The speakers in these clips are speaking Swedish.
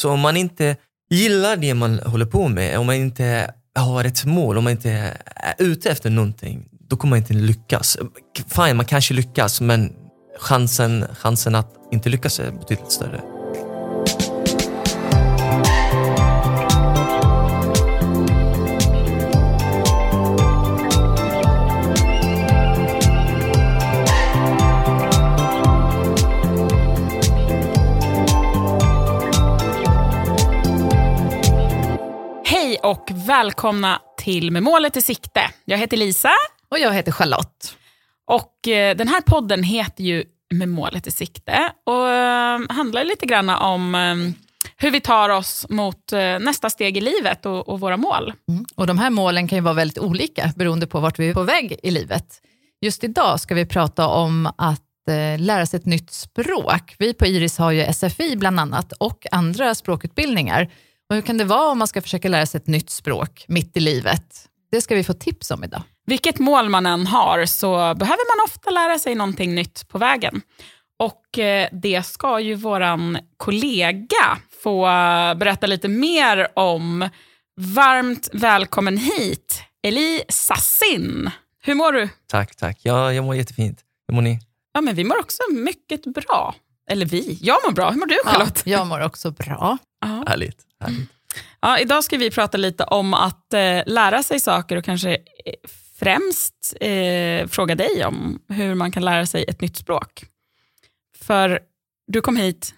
Så om man inte gillar det man håller på med, om man inte har ett mål, om man inte är ute efter någonting, då kommer man inte lyckas. Fine, man kanske lyckas, men chansen, chansen att inte lyckas är betydligt större. Och välkomna till Med målet i sikte. Jag heter Lisa. Och jag heter Charlotte. Och eh, Den här podden heter ju Med målet i sikte och eh, handlar lite grann om eh, hur vi tar oss mot nästa steg i livet och, och våra mål. Mm. Och De här målen kan ju vara väldigt olika beroende på vart vi är på väg i livet. Just idag ska vi prata om att lära sig ett nytt språk. Vi på Iris har ju SFI bland annat och andra språkutbildningar. Och hur kan det vara om man ska försöka lära sig ett nytt språk mitt i livet? Det ska vi få tips om idag. Vilket mål man än har så behöver man ofta lära sig någonting nytt på vägen. Och eh, det ska ju våran kollega få berätta lite mer om. Varmt välkommen hit, Eli Sassin. Hur mår du? Tack, tack. Ja, jag mår jättefint. Hur mår ni? Ja, men vi mår också mycket bra. Eller vi, jag mår bra. Hur mår du Charlotte? Ja, jag mår också bra. Ja. Härligt. härligt. Ja, idag ska vi prata lite om att eh, lära sig saker och kanske eh, främst eh, fråga dig om hur man kan lära sig ett nytt språk. För du kom hit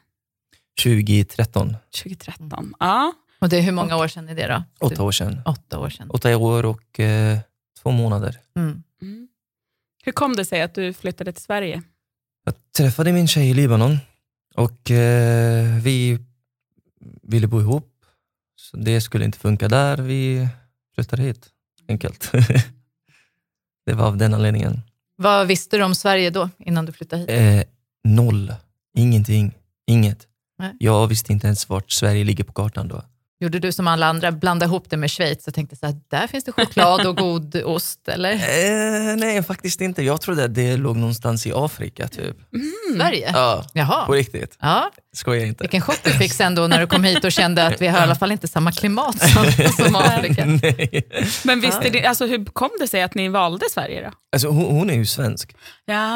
2013, 2013. Ja. Och det är hur många år sedan är det då? åtta år sedan. Åtta år sedan. Åtta år och eh, två månader. Mm. Mm. Hur kom det sig att du flyttade till Sverige? Jag träffade min tjej i Libanon och eh, vi ville bo ihop. Så det skulle inte funka där. Vi flyttade hit, enkelt. det var av den anledningen. Vad visste du om Sverige då, innan du flyttade hit? Eh, noll, ingenting, inget. Nej. Jag visste inte ens vart Sverige ligger på kartan då. Gjorde du som alla andra, blandade ihop det med Schweiz och tänkte så här, där finns det choklad och god ost, eller? Eh, nej, faktiskt inte. Jag trodde att det låg någonstans i Afrika, typ. Sverige? Ja, på Jaha. riktigt. Ja, Skojar inte. vilken chock du fick sen då när du kom hit och kände att vi har i alla fall inte samma klimat som, som Afrika. nej. Men visste Ja. det, alltså, hur kom det sig att ni valde Sverige då? Alltså, hon, hon är ju svensk. Ja.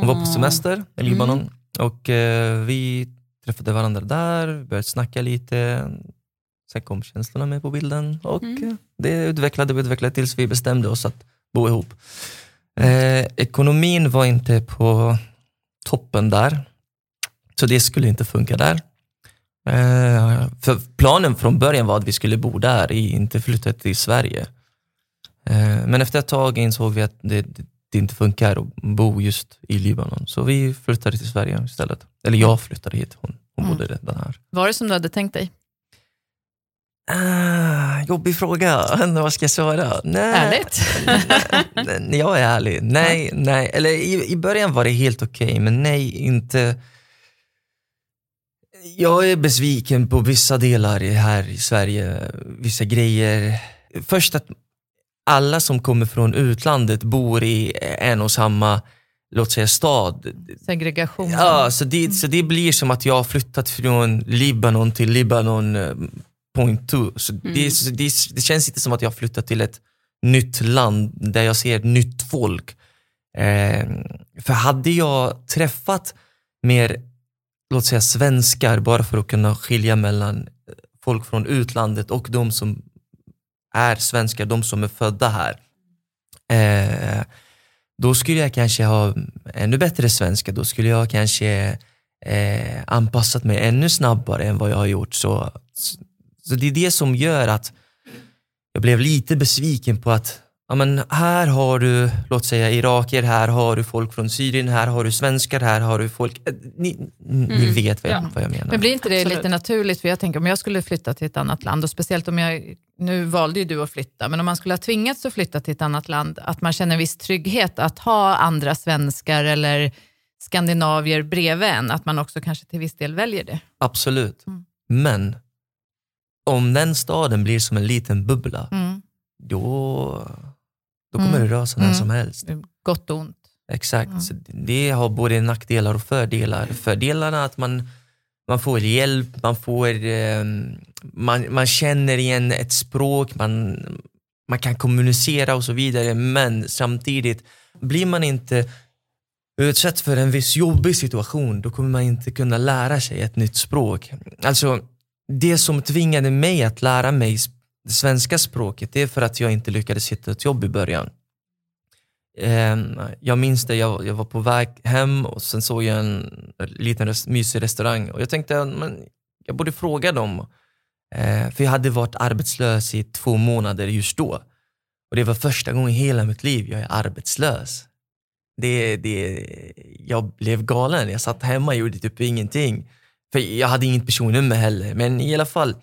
Hon var på semester i Libanon och eh, vi träffade varandra där, började snacka lite. Sen kom känslorna med på bilden och Mm. det utvecklade och utvecklade tills vi bestämde oss att bo ihop. Eh, ekonomin var inte på toppen där, så det skulle inte funka där. Eh, för planen från början var att vi skulle bo där, i- inte flytta till Sverige. Eh, men efter ett tag insåg vi att det, det, det inte funkar att bo just i Libanon. Så vi flyttade till Sverige istället. Eller jag flyttade hit, hon, hon Mm. bodde redan här. Var det som du hade tänkt dig? Ah, jobbig fråga, vad ska jag svara? Nej. Ärligt? Nej, jag är ärlig. Nej, nej. Eller i, i början var det helt okej, men nej, inte. Jag är besviken på vissa delar här i Sverige, vissa grejer. Först att alla som kommer från utlandet bor i en och samma, låt säga stad. Segregation? Ja, så det, så det blir som att jag har flyttat från Libanon till Libanon eh, point two. Så det, så det, det känns inte som att jag har flyttat till ett nytt land där jag ser nytt folk. Eh, för hade jag träffat mer, låt säga svenskar, bara för att kunna skilja mellan folk från utlandet och de som är svenskar, de som är födda här. Eh, då skulle jag kanske ha ännu bättre svenska, då skulle jag kanske eh, anpassat mig ännu snabbare än vad jag har gjort. Så, så det är det som gör att jag blev lite besviken på att ja, men här har du, låt säga iraker, här har du folk från Syrien, här har du svenskar, här har du folk, eh, ni, ni vet vad jag, Ja. vad jag menar. Men blir inte det Absolut. lite naturligt? För jag tänker om jag skulle flytta till ett annat land och speciellt om jag, nu valde ju du att flytta, men om man skulle ha tvingats att flytta till ett annat land, att man känner en viss trygghet att ha andra svenskar eller skandinavier bredvid en, att man också kanske till viss del väljer det. Absolut. Mm. Men om den staden blir som en liten bubbla, Mm. då, då kommer Mm. det sig när Mm. som helst. Gott och ont. Exakt. Mm. Det har både nackdelar och fördelar. Fördelarna är att man man får hjälp, man, får, eh, man, man känner igen ett språk, man, man kan kommunicera och så vidare. Men samtidigt, blir man inte utsatt för en viss jobbig situation, då kommer man inte kunna lära sig ett nytt språk. Alltså, det som tvingade mig att lära mig det svenska språket, det är för att jag inte lyckades hitta ett jobb i början. Ehm, jag minns det, jag, var på väg hem och sen såg jag en liten mysig restaurang och jag tänkte men jag borde fråga dem. Ehm, för jag hade varit arbetslös i två månader just då. Och det var första gången i hela mitt liv jag är arbetslös. Det, det, jag blev galen. Jag satt hemma och gjorde typ ingenting. För jag hade inget personnummer heller. Men i alla fall,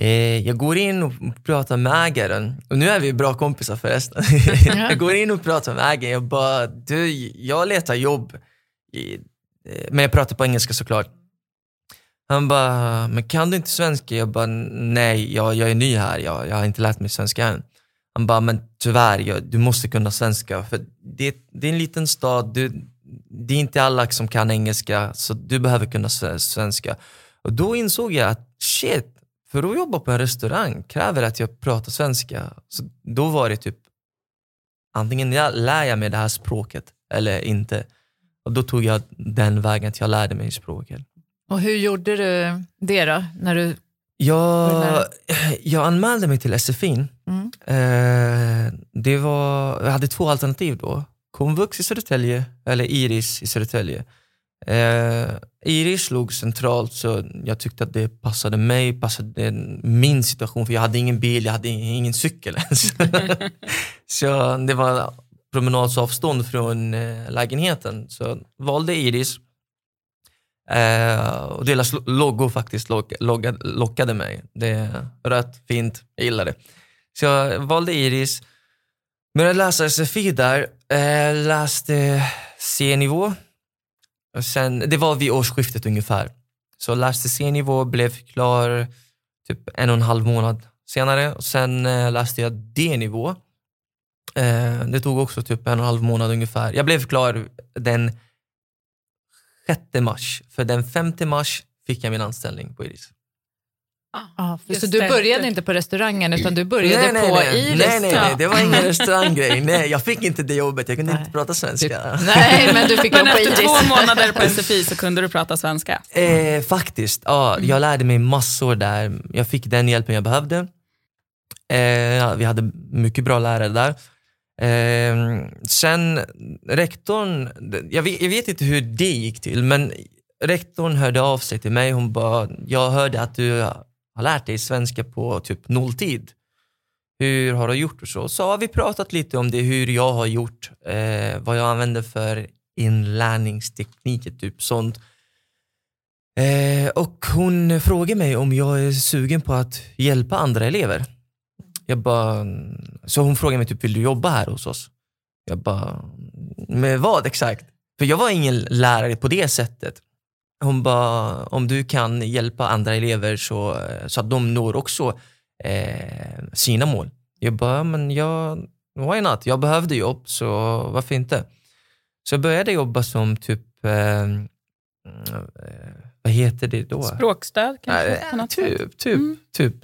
Eh, jag går in och pratar med ägaren. Och nu är vi bra kompisar förresten. jag går in och pratar med ägaren. Jag bara, du, jag letar jobb. Eh, men jag pratar på engelska såklart. Han bara, men kan du inte svenska? Jag bara, nej, jag, jag är ny här. Jag, jag har inte lärt mig svenska än. Han bara, men tyvärr, jag, du måste kunna svenska. För det, det är en liten stad, du, det är inte alla som kan engelska, så du behöver kunna svenska. Och då insåg jag att shit, för att jobba på en restaurang kräver att jag pratar svenska. Så då var det typ, antingen jag lär jag mig det här språket eller inte. Och då tog jag den vägen att jag lärde mig språket. Och hur gjorde du det då? När du jag, jag anmälde mig till SFI. Mm. Eh, det var, jag hade två alternativ då. Komvux i Södertälje eller Iris i Södertälje. Eh, Iris låg centralt så jag tyckte att det passade mig, passade min situation för jag hade ingen bil, jag hade ingen cykel ens. så det var promenadsavstånd från eh, lägenheten. Så jag valde Iris. Eh, och deras logo faktiskt lock, lockade, lockade mig. Det är rött, fint, jag gillar det. Så jag valde Iris. Började läsa SFI där, eh, läste C-nivå och sen, det var vid årsskiftet ungefär. Så läste C-nivå, blev klar typ en och en halv månad senare. Och sen eh, läste jag D-nivå. Eh, det tog också typ en och en halv månad ungefär. Jag blev klar den 6 mars. För den 5 mars fick jag min anställning på Iris. Ah, så du började inte på restaurangen utan du började nej, på nej, Iris? Nej, nej, nej, det var ingen restauranggrej. Nej, jag fick inte det jobbet, jag kunde nej. inte prata svenska. Du, nej, men du fick jobb på Iris. efter två månader på SFI så kunde du prata svenska? Eh, faktiskt, ja. Mm. Jag lärde mig massor där. Jag fick den hjälpen jag behövde. Eh, vi hade mycket bra lärare där. Eh, sen rektorn, jag vet, jag vet inte hur det gick till, men rektorn hörde av sig till mig. Hon bara, jag hörde att du har lärt dig svenska på typ nolltid. Hur har du gjort och så? Så har vi pratat lite om det, hur jag har gjort, eh, vad jag använder för inlärningstekniker, typ sånt. Eh, och hon frågar mig om jag är sugen på att hjälpa andra elever. Jag bara, så hon frågar mig typ, vill du jobba här hos oss? Jag bara, mm, med vad exakt? För jag var ingen lärare på det sättet. Hon bara, om du kan hjälpa andra elever så, så att de når också eh, sina mål. Jag bara, men jag, why not? Jag behövde jobb, så varför inte? Så jag började jobba som typ, eh, eh vad heter det då? Språkstöd kanske? Äh, typ, typ, mm. typ,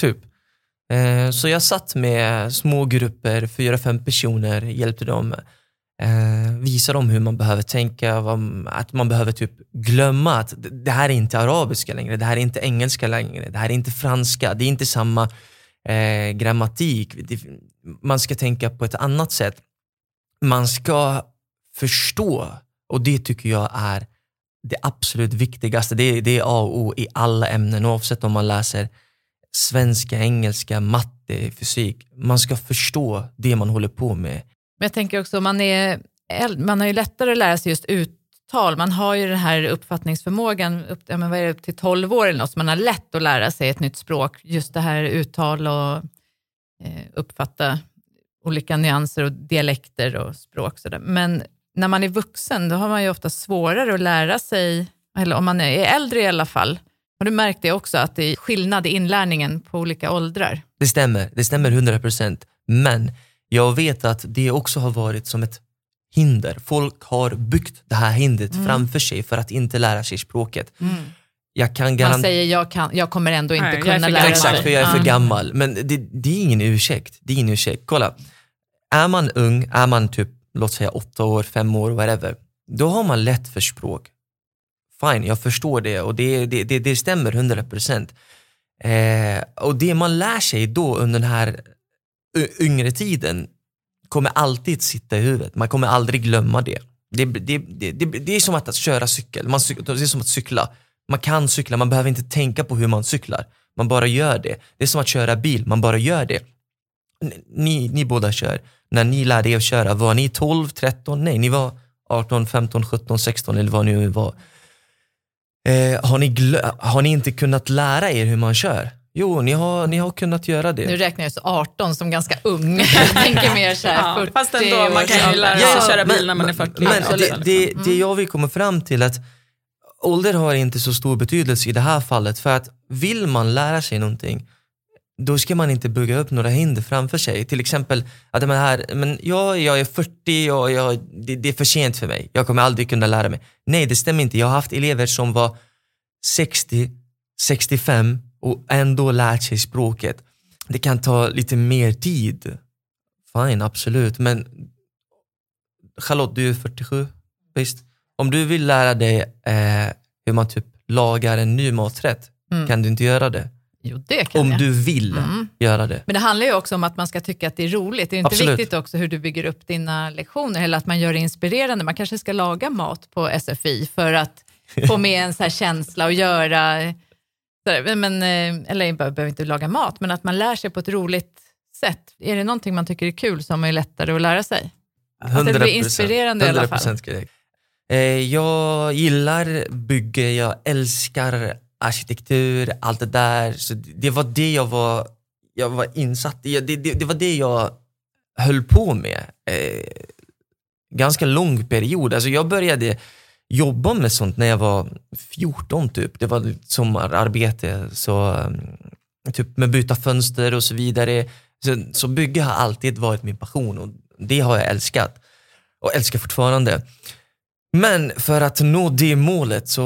typ. Eh, så jag satt med små grupper, fyra, fem personer, hjälpte dem eh, visa dem hur man behöver tänka, vad, att man behöver typ glömma att det här är inte arabiska längre, det här är inte engelska längre, det här är inte franska, det är inte samma eh, grammatik. Det, man ska tänka på ett annat sätt. Man ska förstå och det tycker jag är det absolut viktigaste. Det, det är A och O i alla ämnen oavsett om man läser svenska, engelska, matte, fysik. Man ska förstå det man håller på med. Men jag tänker också, man, är, man har ju lättare att lära sig just uttal. Man har ju den här uppfattningsförmågan upp, ja, men vad är det, upp till 12 år eller något, så man har lätt att lära sig ett nytt språk. Just det här uttal och eh, uppfatta olika nyanser och dialekter och språk. Så Men när man är vuxen, då har man ju ofta svårare att lära sig, eller om man är äldre i alla fall. Har du märkt det också, att det är skillnad i inlärningen på olika åldrar? Det stämmer, det stämmer 100 procent. Men jag vet att det också har varit som ett hinder. Folk har byggt det här hindret mm. framför sig för att inte lära sig språket. Mm. jag kan Man garantera... säger jag, kan, jag kommer ändå inte Nej, kunna lära mig. Exakt, för jag är för gammal. Men det, det är ingen ursäkt. Det är ingen ursäkt. Kolla, är man ung, är man typ, låt säga åtta år, fem år, whatever, då har man lätt för språk. Fine, jag förstår det och det, det, det, det stämmer 100 procent. Eh, och det man lär sig då under den här yngre tiden kommer alltid sitta i huvudet. Man kommer aldrig glömma det. Det, det, det, det, det är som att, att köra cykel. Man, det är som att cykla. Man kan cykla, man behöver inte tänka på hur man cyklar. Man bara gör det. Det är som att köra bil, man bara gör det. Ni, ni båda kör. När ni lärde er att köra, var ni 12, 13? Nej, ni var 18, 15, 17, 16 eller vad ni nu var. Eh, har, ni har ni inte kunnat lära er hur man kör? Jo, ni har, ni har kunnat göra det. Nu räknar jag så 18 som ganska ung. Jag tänker mer så här Ja, 40 fast ändå, man kan ju lära sig att köra bil när man är 40. Men det, det, det jag vill komma fram till att ålder har inte så stor betydelse i det här fallet för att vill man lära sig någonting då ska man inte bygga upp några hinder framför sig. Till exempel att men här, men jag, jag är 40 och jag, det, det är för sent för mig. Jag kommer aldrig kunna lära mig. Nej, det stämmer inte. Jag har haft elever som var 60, 65 och ändå lärt sig språket. Det kan ta lite mer tid. Fine, absolut. Men Charlotte, du är 47, visst? Om du vill lära dig eh, hur man typ lagar en ny maträtt, Mm. kan du inte göra det? Jo, det kan Om jag. du vill Mm. göra det. Men det handlar ju också om att man ska tycka att det är roligt. Det är inte Absolut. viktigt också hur du bygger upp dina lektioner eller att man gör det inspirerande. Man kanske ska laga mat på SFI för att få med en så här känsla och göra, här, men, eh, eller behöver behöver inte laga mat, men att man lär sig på ett roligt sätt. Är det någonting man tycker är kul så har man ju lättare att lära sig. Att det blir inspirerande i alla fall. 100% korrekt. Eh, jag gillar bygge, jag älskar arkitektur, allt det där. Så det det var det jag var, jag var insatt i. Det, det, det var det jag höll på med. Eh, ganska lång period. Alltså jag började jobba med sånt när jag var 14 typ. Det var sommararbete. Så, um, typ med byta fönster och så vidare. Så, så bygge har alltid varit min passion och det har jag älskat. Och älskar fortfarande. Men för att nå det målet så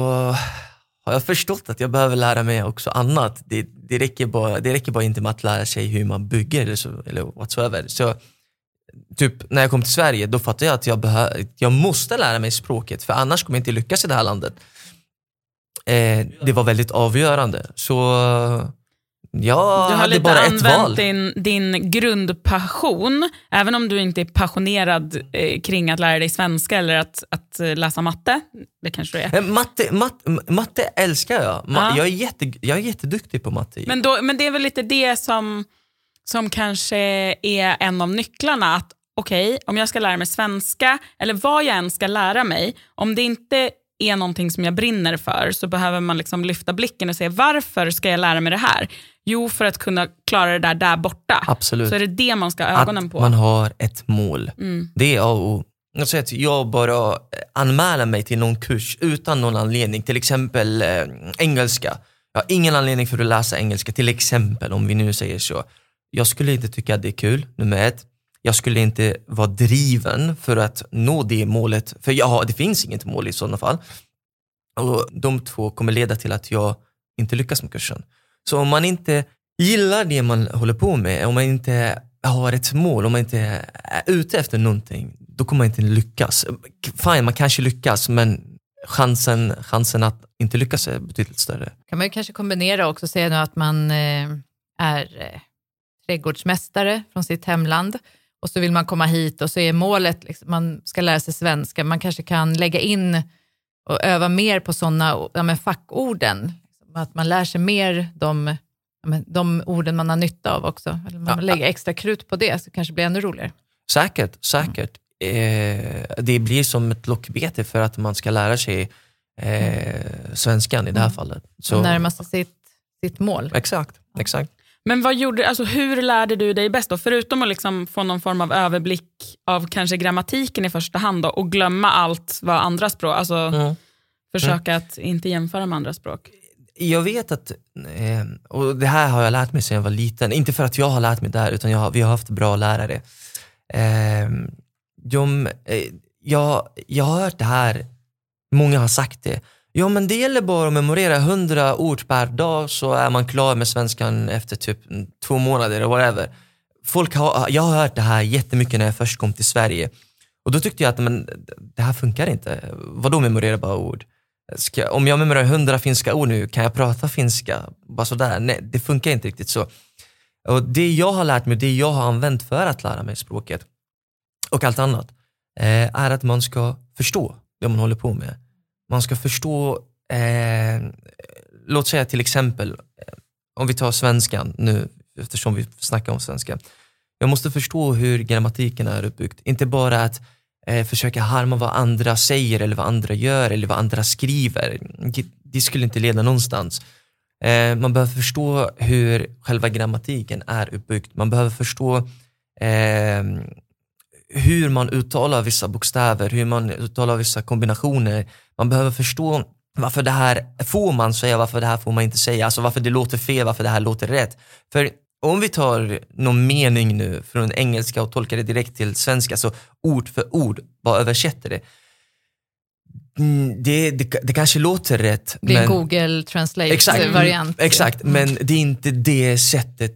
har jag förstått att jag behöver lära mig också annat. Det, det, räcker, bara, det räcker bara inte med att lära sig hur man bygger eller, så, eller whatsoever. Så typ när jag kom till Sverige då fattade jag att jag, behö- jag måste lära mig språket för annars kommer jag inte lyckas i det här landet. Eh, det var väldigt avgörande. Så jag Du har hade bara ett val. din, din grundpassion, även om du inte är passionerad eh, kring att lära dig svenska eller att, att eh, läsa matte. Det kanske du är. Eh, Matte, matte, matte älskar jag. Ma- Ja. jag, är jätte, jag är jätteduktig på matte. Men, då, men det är väl lite det som, som kanske är en av nycklarna. Att okej, om jag ska lära mig svenska, eller vad jag än ska lära mig, om det inte är någonting som jag brinner för så behöver man liksom lyfta blicken och se varför ska jag lära mig det här? Jo, för att kunna klara det där där borta. Absolut. Så är det det man ska ha ögonen att på. man har ett mål. Mm. Det är A och O. Säger att jag bara eh, anmäler mig till någon kurs utan någon anledning. Till exempel eh, engelska. Jag har ingen anledning för att läsa engelska. Till exempel, om vi nu säger så. Jag skulle inte tycka att det är kul, nummer ett. Jag skulle inte vara driven för att nå det målet. För jag har, det finns inget mål i sådana fall. Och de två kommer leda till att jag inte lyckas med kursen. Så om man inte gillar det man håller på med, om man inte har ett mål, om man inte är ute efter någonting, då kommer man inte lyckas. Fine, man kanske lyckas, men chansen, chansen att inte lyckas är betydligt större. kan man ju kanske kombinera också och säga nu att man eh, är eh, trädgårdsmästare från sitt hemland och så vill man komma hit och så är målet, liksom, man ska lära sig svenska, man kanske kan lägga in och öva mer på sådana ja, men fackorden, att man lär sig mer de, ja, de orden man har nytta av också. Eller man Ja. lägger extra krut på det så kanske det blir ännu roligare. Säkert, säkert. Eh, det blir som ett lockbete för att man ska lära sig eh, svenskan i det här fallet. Så. Närma sig sitt, sitt mål. Exakt, exakt. Men vad gjorde, alltså hur lärde du dig bäst då? Förutom att liksom få någon form av överblick av kanske grammatiken i första hand då, och glömma allt vad andra språk, alltså Mm. försöka att inte jämföra med andra språk. Jag vet att, eh, och det här har jag lärt mig sedan jag var liten, inte för att jag har lärt mig det här utan jag, har- vi har haft bra lärare. Eh, de, eh, jag, jag har hört det här, många har sagt det, Ja, men det gäller bara att memorera 100 ord per dag så är man klar med svenskan efter typ två månader eller whatever. Folk har, jag har hört det här jättemycket när jag först kom till Sverige. Och då tyckte jag att men, det här funkar inte. Vadå memorera bara ord? Ska, om jag memorerar 100 finska ord nu, kan jag prata finska? Bara sådär. Nej, det funkar inte riktigt så. Och Det jag har lärt mig, det jag har använt för att lära mig språket och allt annat, eh, är att man ska förstå det man håller på med. Man ska förstå, eh, låt säga till exempel, eh, om vi tar svenskan nu, eftersom vi snackar om svenska. Jag måste förstå hur grammatiken är uppbyggd. Inte bara att eh, försöka harma vad andra säger eller vad andra gör eller vad andra skriver. Det skulle inte leda någonstans. Eh, man behöver förstå hur själva grammatiken är uppbyggd. Man behöver förstå eh, hur man uttalar vissa bokstäver, hur man uttalar vissa kombinationer. Man behöver förstå varför det här får man säga, varför det här får man inte säga. Alltså varför det låter fel, varför det här låter rätt. För om vi tar någon mening nu från engelska och tolkar det direkt till svenska, så ord för ord, vad översätter det? Mm, det, det, det, kanske låter rätt. Det är men... Google Translate-variant. Exakt, exakt mm. men det är inte det sättet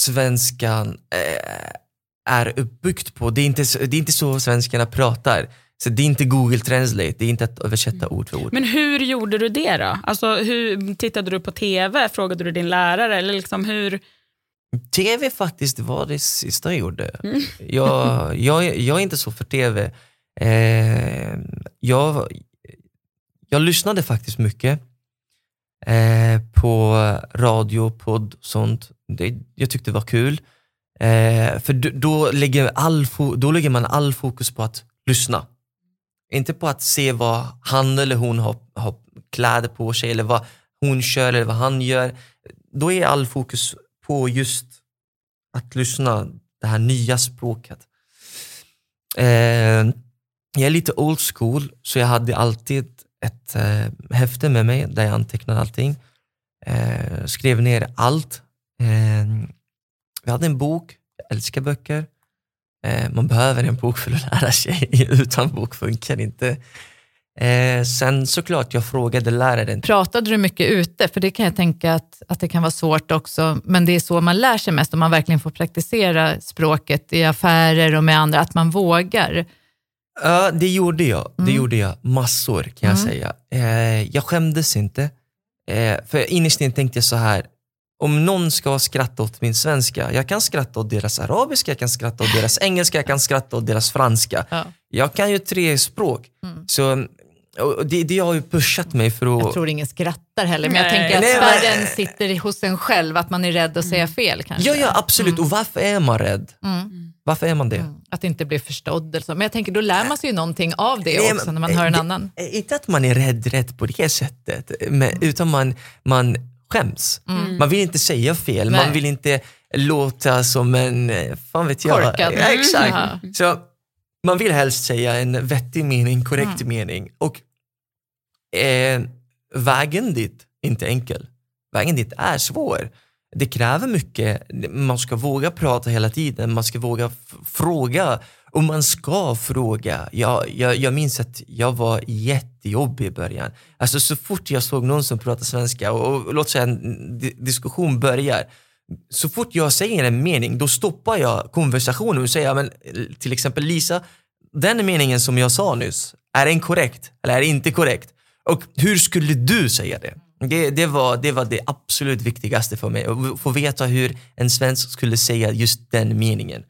svenskan äh, är uppbyggt på. Det är, inte, det är inte så svenskarna pratar. Så det är inte Google Translate, det är inte att översätta ord för ord. Men hur gjorde du det då? Alltså, hur, tittade du på TV? Frågade du din lärare? Eller liksom hur... TV faktiskt var det sista jag gjorde. Mm. Jag, jag, jag är inte så för TV. Eh, jag, jag lyssnade faktiskt mycket eh, på radio, podd och sånt. Det, jag tyckte det var kul. Eh, för då, då, lägger all, då lägger man all fokus på att lyssna. Inte på att se vad han eller hon har, har kläder på sig eller vad hon kör eller vad han gör. Då är all fokus på just att lyssna, det här nya språket. Eh, jag är lite old school, så jag hade alltid ett eh, häfte med mig där jag antecknade allting. Eh, skrev ner allt. Eh, vi hade en bok, jag älskar böcker. Eh, man behöver en bok för att lära sig, utan bok funkar inte. Eh, sen såklart, jag frågade läraren. Pratade du mycket ute? För det kan jag tänka att, att det kan vara svårt också, men det är så man lär sig mest, om man verkligen får praktisera språket i affärer och med andra, att man vågar. Ja, det gjorde jag. Det mm. gjorde jag massor kan jag mm. säga. Eh, jag skämdes inte. Eh, för innerst inne tänkte jag så här, om någon ska skratta åt min svenska, jag kan skratta åt deras arabiska, jag kan skratta åt deras engelska, jag kan skratta åt deras franska. Ja. Jag kan ju tre språk. Mm. Så det, det har ju pushat mig för att... Jag tror ingen skrattar heller, men jag tänker att spärren sitter hos en själv, att man är rädd att säga fel kanske. Ja, ja absolut. Mm. Och varför är man rädd? Mm. Varför är man det? Mm. Att inte bli förstådd. Eller så. Men jag tänker, då lär man sig ju någonting av det Nej, också när man hör en det, annan. Inte att man är rädd, rädd på det sättet, men, utan man, man skäms. Mm. Man vill inte säga fel, Nej. man vill inte låta som en, fan vet jag. Korkad. Ja, exakt. Mm. Så man vill helst säga en vettig mening, korrekt mm. mening. Och eh, vägen dit är inte enkel. Vägen dit är svår. Det kräver mycket. Man ska våga prata hela tiden, man ska våga fråga och man ska fråga. Jag, jag, jag minns att jag var jättejobbig i början. Alltså så fort jag såg någon som pratade svenska och, och låt säga en diskussion börjar, så fort jag säger en mening, då stoppar jag konversationen och säger men, till exempel Lisa, den meningen som jag sa nyss, är den korrekt eller är den inte korrekt? Och hur skulle du säga det? Det, det, var, det var det absolut viktigaste för mig, att få veta hur en svensk skulle säga just den meningen.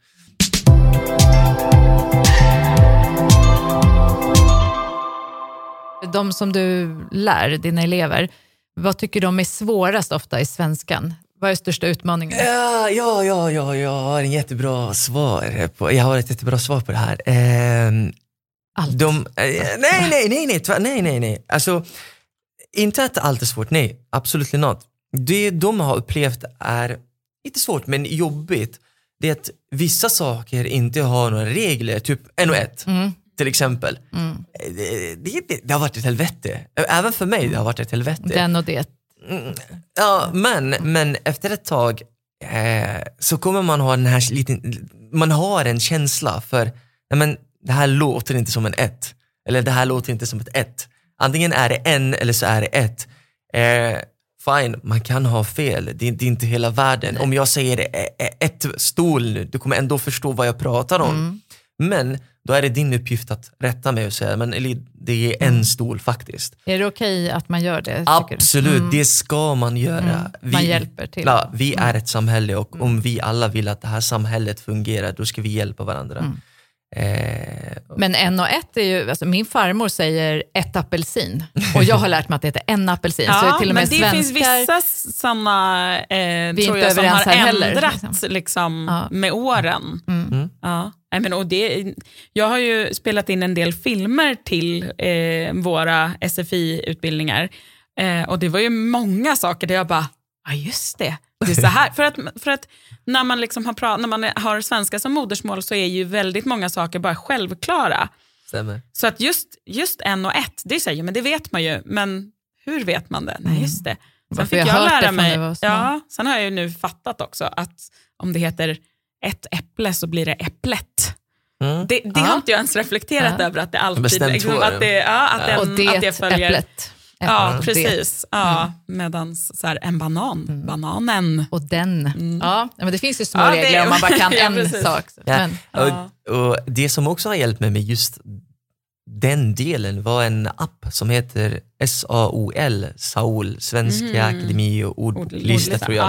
De som du lär, dina elever, vad tycker de är svårast ofta i svenskan? Vad är största utmaningen? Ja, ja, ja, ja, jag har en jättebra svar på, jag har ett jättebra svar på det här. Eh, allt? De, eh, nej, nej, nej, nej, nej, nej, nej. Alltså, inte att allt är svårt, nej, absolut not. Det de har upplevt är, inte svårt, men jobbigt. Det är att vissa saker inte har några regler, typ en och ett. Mm. Till exempel. Mm. Det, det, det, har varit ett helvete. Även för mig det har varit ett helvete. Den och det. Mm. Ja, men, men efter ett tag eh, så kommer man ha den här liten, man har en känsla för, men det här låter inte som en ett. Eller det här låter inte som ett ett. Antingen är det en eller så är det ett. Eh, fine, man kan ha fel. Det, det är inte hela världen. Om jag säger ett stol nu, du kommer ändå förstå vad jag pratar om. Mm. Men då är det din uppgift att rätta mig och säga, men eller, det är en Mm. stol faktiskt. Är det okej att man gör det? Absolut, Mm. det ska man göra. Mm. Man hjälper till. Ja, vi Mm. är ett samhälle och om vi alla vill att det här samhället fungerar, då ska vi hjälpa varandra. Mm. Eh, Men en och ett är ju, alltså min farmor säger ett apelsin och jag har lärt mig att det heter en apelsin. så Ja, till och med men det svenskar, finns vissa sådana eh, Vi tror jag, som har ändrats liksom. liksom. Ja. med åren. Mm. Ja. Nej, men, och det, jag har ju spelat in en del filmer till eh, våra SFI-utbildningar eh, och det var ju många saker där jag bara, ja just det, det är så här. för att, för att när, man liksom har pra- när man har svenska som modersmål så är ju väldigt många saker bara självklara. stämmer. Så att just, just en och ett, det säger men det vet man ju, men hur vet man det? Nej, just det. Sen Varför fick jag jag lära mig, ja, sen har jag ju nu fattat också att om det heter ett äpple så blir det äpplet. Mm. Det, det Ja. har inte jag ens reflekterat Ja. över att det alltid liksom, två, att det, ja, att den, Och det, att det följer. äpplet. Ja, precis. Ja, Medans så här, en banan, Mm. bananen. Och den. Ja, men det finns ju små Ja, regler om man bara kan Ja, en precis. sak. Ja, Men, Ja. och, och det som också har hjälpt mig med just den delen var en app som heter SAOL, Saul, Svenska Mm. Akademi och Ord- ordlista ordlista. tror jag.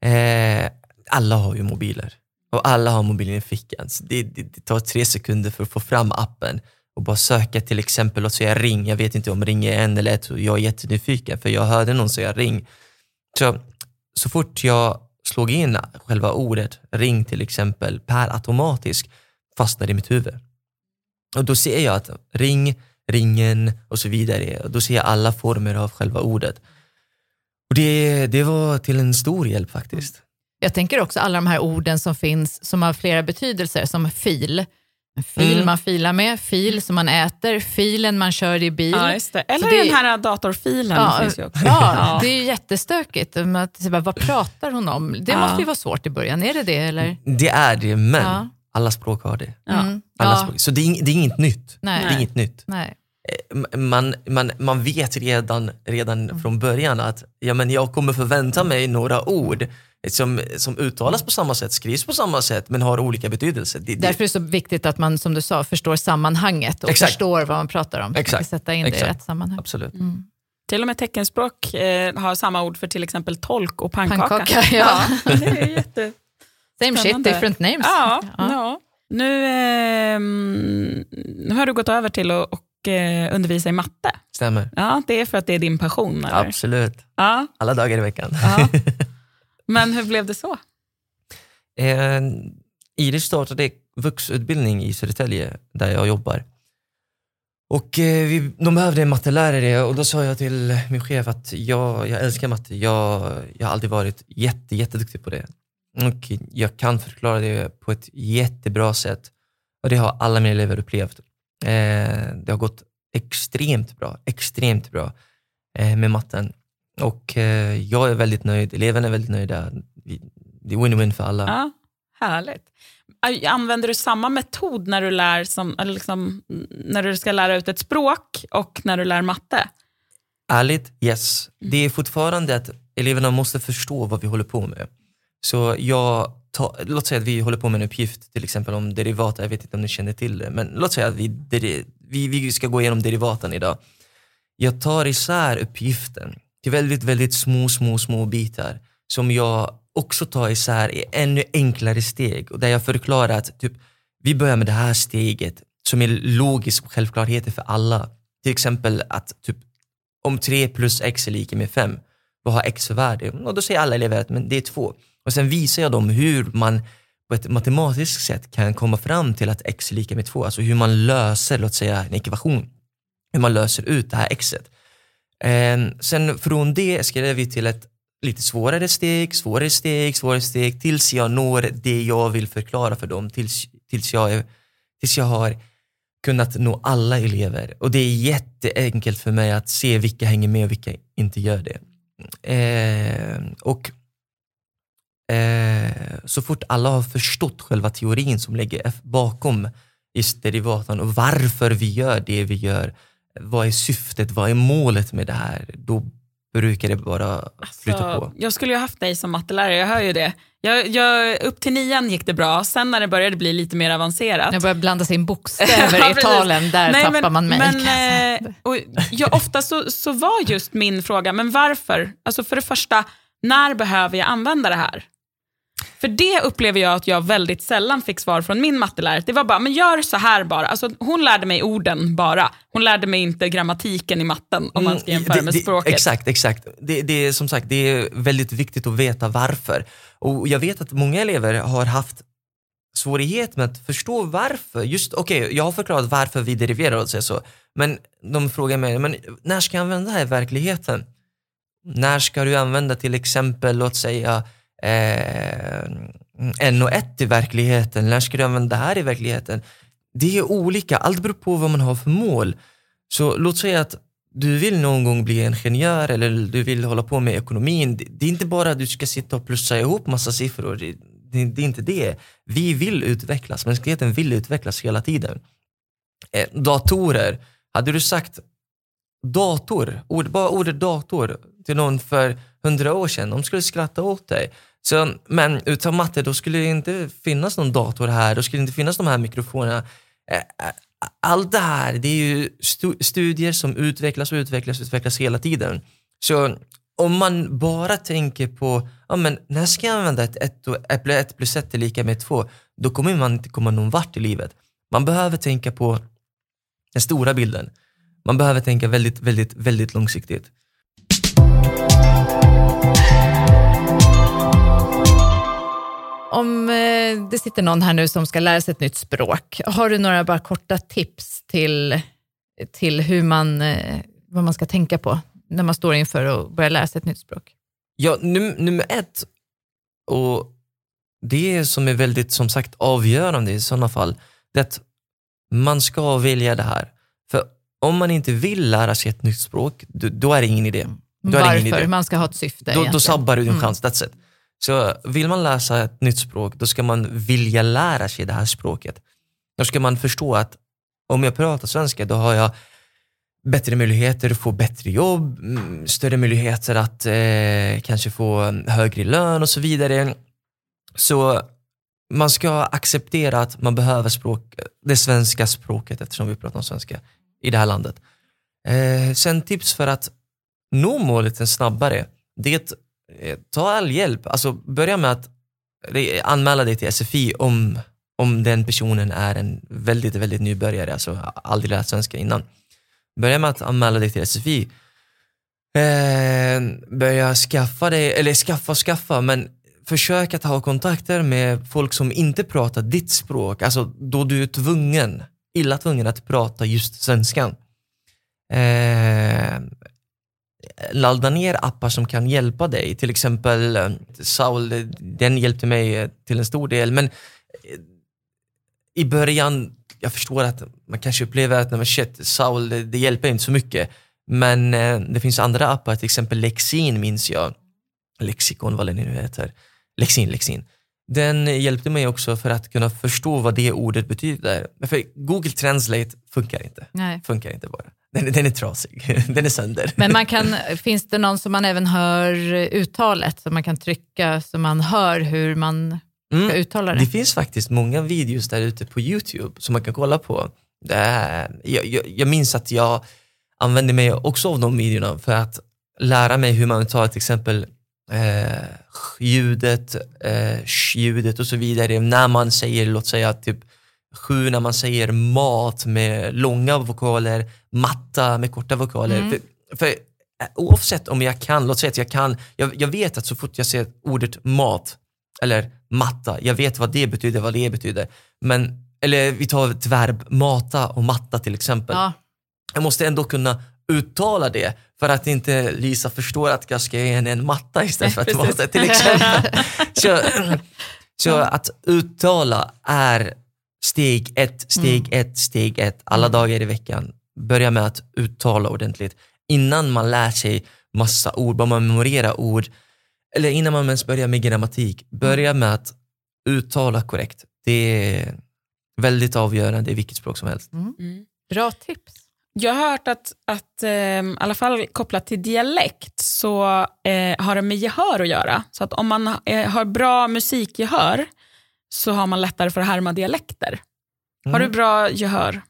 ja. Eh, alla har ju mobiler och alla har mobilen i fickan. Så det, det, det tar tre sekunder för att få fram appen och bara söka till exempel, låt säga ring. Jag vet inte om ring är en eller ett och jag är jättenyfiken för jag hörde någon säga ring. Så, så fort jag slog in själva ordet ring till exempel per automatisk fastnade i mitt huvud. Och då ser jag att ring, ringen och så vidare, och då ser jag alla former av själva ordet. Och det, det var till en stor hjälp faktiskt. Jag tänker också alla de här orden som finns som har flera betydelser, som fil. Fil Mm. man filar med, fil som man äter, filen man kör i bil. Ja, just det. Eller det- den här datorfilen Ja, finns ju också. Ja, det är ju jättestökigt. Att, bara, vad pratar hon om? Det Ja. måste ju vara svårt i början, är det det? Eller? Det är det, men Ja. alla språk har det. Ja. Mm. Alla Ja, språk. Så det är, det är inget nytt. Nej. Det är inget nytt. nej. Eh, Man, man, man vet redan, redan Mm. från början att ja, men jag kommer förvänta mig några ord som, som uttalas på samma sätt, skrivs på samma sätt men har olika betydelser. Det, det, Därför är det så viktigt att man, som du sa, förstår sammanhanget och Exakt. förstår vad man pratar om. Exakt. Man sätta in det i Exakt. rätt sammanhang. Absolut. Mm. Till och med teckenspråk eh, har samma ord för till exempel tolk och pannkaka. Pannkaka, ja. det är jätte... Same shit, different names. Ja, Ja. ja. Nu, eh, nu har du gått över till att och, eh, undervisa i matte. Stämmer. Ja, det är för att det är din passion? Eller? Absolut. Ja, Alla dagar i veckan. ja. Men hur blev det så? Eh, Iris startade vuxutbildning i Södertälje där jag jobbar. Och eh, vi, de behövde en mattelärare och då sa jag till min chef att jag, jag älskar matte. Jag, jag har aldrig varit jätte, jätteduktig på det. Och jag kan förklara det på ett jättebra sätt. Och det har alla mina elever upplevt. Eh, det har gått extremt bra, extremt bra eh, med matten. Och eh, jag är väldigt nöjd, eleverna är väldigt nöjda. Det är win-win för alla. Ja, härligt. Använder du samma metod när du, lär som, liksom, när du ska lära ut ett språk och när du lär matte? Ärligt, yes. Det är fortfarande att eleverna måste förstå vad vi håller på med. Så jag tar, låt säga att vi håller på med en uppgift, till exempel om derivata, jag vet inte om ni känner till det, men låt säga att vi, deri- vi, vi ska gå igenom derivaten idag. Jag tar isär uppgiften till väldigt, väldigt små, små, små bitar som jag också tar isär i ännu enklare steg och där jag förklarar att typ, vi börjar med det här steget som är logisk självklarheter för alla. Till exempel att typ, om 3 plus x är lika med 5, vad har x för värde? Och då säger alla elever att men det är 2. Och sen visar jag dem hur man på ett matematiskt sätt kan komma fram till att x är lika med 2. Alltså hur man löser, låt säga en ekvation. Hur man löser ut det här xet. Eh, sen från det skrev vi till ett lite svårare steg, svårare steg, svårare steg tills jag når det jag vill förklara för dem. Tills, tills, jag, är, tills jag har kunnat nå alla elever. Och det är jätteenkelt för mig att se vilka hänger med och vilka inte gör det. Eh, och eh, så fort alla har förstått själva teorin som ligger bakom just derivatan och varför vi gör det vi gör, vad är syftet, vad är målet med det här? Då brukar det bara flytta Så, på. Alltså, jag skulle ju haft dig som mattelärare, jag hör ju det. Jag, jag, upp till nian gick det bra, sen när det började bli lite mer avancerat. Jag börjar blanda sig in bokstäver Ja, i talen, där Nej, tappar men, man mig. Men, eh, och jag, ofta så, så var just min fråga, men varför? Alltså för det första, när behöver jag använda det här? För det upplever jag att jag väldigt sällan fick svar från min mattelärare. Det var bara, men gör så här bara. Alltså, hon lärde mig orden bara. Hon lärde mig inte grammatiken i matten om man ska Mm, jämföra det- med det- språket. Exakt, exakt. Det, det är som sagt det är väldigt viktigt att veta varför. Och jag vet att många elever har haft svårighet med att förstå varför. Just okej, jag har förklarat varför vi deriverar och så, men de frågar mig, men när ska jag använda det här i verkligheten? När ska du använda till exempel, låt säga eh, mm, NO1 i verkligheten? När ska du använda det här i verkligheten? Det är olika, allt beror på vad man har för mål. Så låt säga att du vill någon gång bli ingenjör eller du vill hålla på med ekonomin. Det- Det är inte bara att du ska sitta och plussa ihop massa siffror. Det, det, det är inte det. Vi vill utvecklas, mänskligheten vill utvecklas hela tiden. Eh, datorer, hade du sagt dator, ord, bara ordet dator till någon för hundra år sedan, de skulle skratta åt dig. Så, men utan matte, då skulle det inte finnas någon dator här, då skulle det inte finnas de här mikrofonerna. Allt det här, det är ju studier som utvecklas och utvecklas och utvecklas hela tiden. Så om man bara tänker på, ja men när ska jag använda ett 1 och ett plus 1 plus 1 är lika med 2, då kommer man inte komma någon vart i livet. Man behöver tänka på den stora bilden. Man behöver tänka väldigt, väldigt, väldigt långsiktigt. Om eh, det sitter någon här nu som ska lära sig ett nytt språk, har du några bara korta tips till, till hur man, eh, vad man ska tänka på när man står inför att börja lära sig ett nytt språk? Ja, num nummer ett, och det som är väldigt som sagt avgörande i sådana fall, det är att man ska välja det här. För om man inte vill lära sig ett nytt språk, då, då är det ingen idé. Då är det ingen Varför? idé. Man ska ha ett syfte Då, egentligen. då sabbar du din Mm. chans, that's it. Så vill man läsa ett nytt språk, då ska man vilja lära sig det här språket. Då ska man förstå att om jag pratar svenska, då har jag bättre möjligheter att få bättre jobb, mm, större möjligheter att eh, kanske få högre lön och så vidare. Så man ska acceptera att man behöver språk, det svenska språket eftersom vi pratar om svenska i det här landet. Eh, sen tips för att nå målet snabbare, det är att Eh, ta all hjälp. Alltså börja med att eh, anmäla dig till SFI om, om den personen är en väldigt, väldigt nybörjare, alltså aldrig lärt svenska innan. Börja med att anmäla dig till SFI. Eh, börja skaffa dig, eller skaffa och skaffa, men försök att ha kontakter med folk som inte pratar ditt språk, alltså då du är tvungen, illa tvungen att prata just svenskan. Eh, ladda ner appar som kan hjälpa dig, till exempel eh, Saul, den hjälpte mig eh, till en stor del, men eh, i början, jag förstår att man kanske upplever att men shit, Saul, det, det hjälper inte så mycket. Men det finns andra appar, till exempel Lexin minns jag. Lexikon, vad det nu heter. Lexin, Lexin. Den hjälpte mig också för att kunna förstå vad det ordet betyder. För Google Translate funkar inte. Nej. Funkar inte bara. Den, den är trasig. Den är sönder. Men man kan, finns det någon som man även hör uttalet, som man kan trycka så man hör hur man ska Mm. uttala det? Det finns faktiskt många videos där ute på Youtube som man kan kolla på. Det är, jag, jag, jag minns att jag använde mig också av de videorna för att lära mig hur man tar till exempel eh, ljudet, eh, sh-ljudet och så vidare. När man säger, låt säga typ sju, när man säger mat med långa vokaler, matta med korta vokaler. Mm. För, för eh, oavsett om jag kan, låt säga att jag kan, jag, jag vet att så fort jag ser ordet mat eller matta, jag vet vad det betyder, vad det betyder. Men, eller vi tar ett verb, mata och matta till exempel. Ja. Jag måste ändå kunna uttala det för att inte Lisa förstår att jag ska ge henne en matta istället för att mata till exempel. så så att uttala är steg ett, steg ett, steg ett, alla dagar i veckan. Börja med att uttala ordentligt innan man lär sig massa ord, bara man memorerar ord eller innan man ens börjar med grammatik, börja med att uttala korrekt. Det är väldigt avgörande i vilket språk som helst. Mm. Bra tips. Jag har hört att, att eh, i alla fall kopplat till dialekt så eh, har det med gehör att göra. Så att om man eh, har bra musikgehör så har man lättare för att härma dialekter. Har du bra gehör?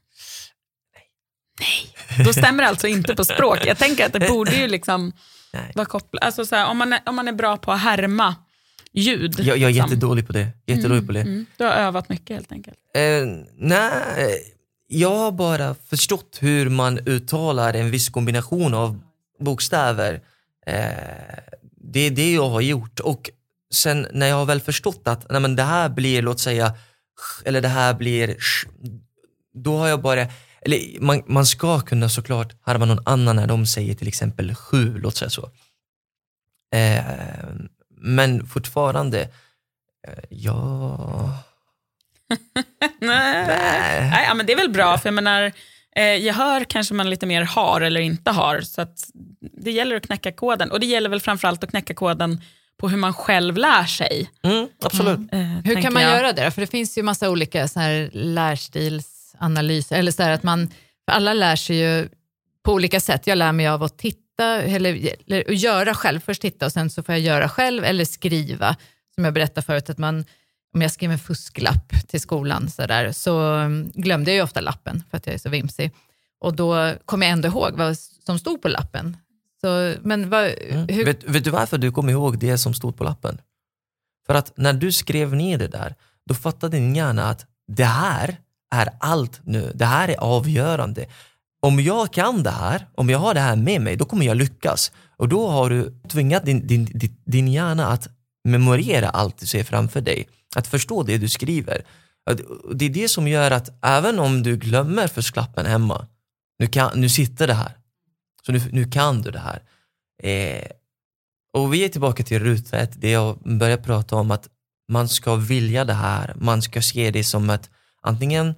Nej. Nej. Då stämmer det alltså inte på språk. Jag tänker att det borde ju liksom Nej. vara kopplat. Alltså så här, om, man är, om man är bra på att härma ljud. Jag, jag är liksom. jättedålig på det. Jättedålig på det. Mm. Du har övat mycket helt enkelt. Eh, nej, jag har bara förstått hur man uttalar en viss kombination av bokstäver. Eh, det är det jag har gjort. Och sen när jag har väl förstått att nej, men det här blir, låt säga, eller det här blir då har jag bara, eller man, man ska kunna såklart harma någon annan när de säger till exempel sju, låt säga så. Eh, men fortfarande, eh, ja... Nej. Nej. Nej, ja, men det är väl bra, för jag menar, eh, gehör kanske man lite mer har eller inte har. Så att det gäller att knäcka koden. Och det gäller väl framförallt att knäcka koden på hur man själv lär sig. Mm, absolut. eh, Hur kan man jag. göra det? För det finns ju massa olika så här lärstilsanalyser. Eller så här att man, alla lär sig ju på olika sätt. Jag lär mig av att titta, eller, eller göra själv. Först titta och sen så får jag göra själv eller skriva. Som jag berättade förut, att man, om jag skrev en fusklapp till skolan så, där, så um, glömde jag ju ofta lappen för att jag är så vimsig. Och då kom jag ändå ihåg vad som stod på lappen. Så, men vad, Mm. Vet, vet du varför du kom ihåg det som stod på lappen? För att när du skrev ner det där, då fattade din hjärna att det här är allt nu. Det här är avgörande. Om jag kan det här, om jag har det här med mig, då kommer jag lyckas. Och då har du tvingat din, din, din, din hjärna att memorera allt du ser framför dig. Att förstå det du skriver. Det är det som gör att även om du glömmer fusklappen hemma, nu, kan, nu sitter det här. Så nu, nu kan du det här. Eh, och vi är tillbaka till ruta ett, det jag börjar prata om att man ska vilja det här, man ska se det som att antingen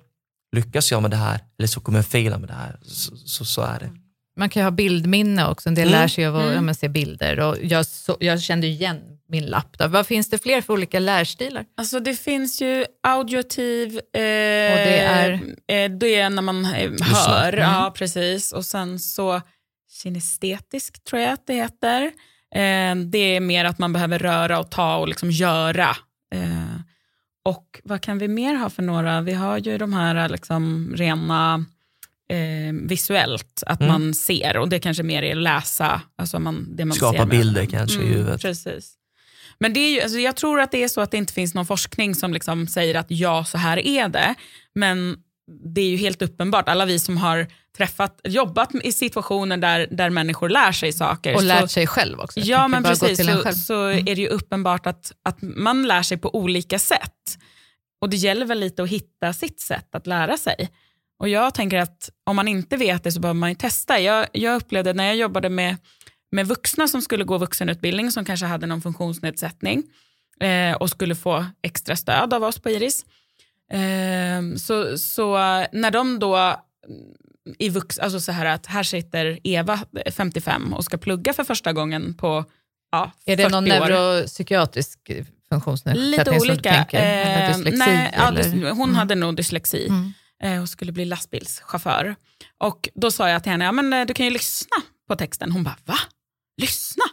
lyckas jag med det här eller så kommer jag faila med det här. Så, så, så är det. Man kan ju ha bildminne också. En del Mm. lär sig av att Mm. ja, se bilder. Och jag, så, jag kände ju igen min lapp. Då. Vad finns det fler för olika lärstilar? Alltså det finns ju audiotiv, eh, det är? eh, det är när man eh, hör, Mm. ja precis. Och sen så kinestetisk tror jag att det heter. Eh, det är mer att man behöver röra och ta och liksom göra. Eh, och vad kan vi mer ha för några? Vi har ju de här liksom rena eh, visuellt, att Mm. man ser och det kanske mer är läsa. Alltså man, det man Skapa ser bilder kanske i huvudet. Precis. Men det är ju, alltså jag tror att det är så att det inte finns någon forskning som liksom säger att ja, så här är det. Men det är ju helt uppenbart, alla vi som har träffat, jobbat i situationer där, där människor lär sig saker. Och så, lärt sig själv också. Jag Ja, men precis. Så, så Mm. är det ju uppenbart att, att man lär sig på olika sätt. Och det gäller väl lite att hitta sitt sätt att lära sig. Och jag tänker att om man inte vet det så behöver man ju testa. Jag, jag upplevde när jag jobbade med, med vuxna som skulle gå vuxenutbildning som kanske hade någon funktionsnedsättning eh, och skulle få extra stöd av oss på Iris. Eh, så, så när de då mm, i vux, alltså så här att här sitter Eva, 55, och ska plugga för första gången på ja, Är det 40 någon år. neuropsykiatrisk funktionsnedsättning Lite som du olika. tänker? Eh, dyslexi? nej, ja, hon Mm. hade nog dyslexi Mm. eh, och skulle bli lastbilschaufför. Och då sa jag till henne, ja, men, eh, du kan ju lyssna på texten. Hon bara, va? Lyssna?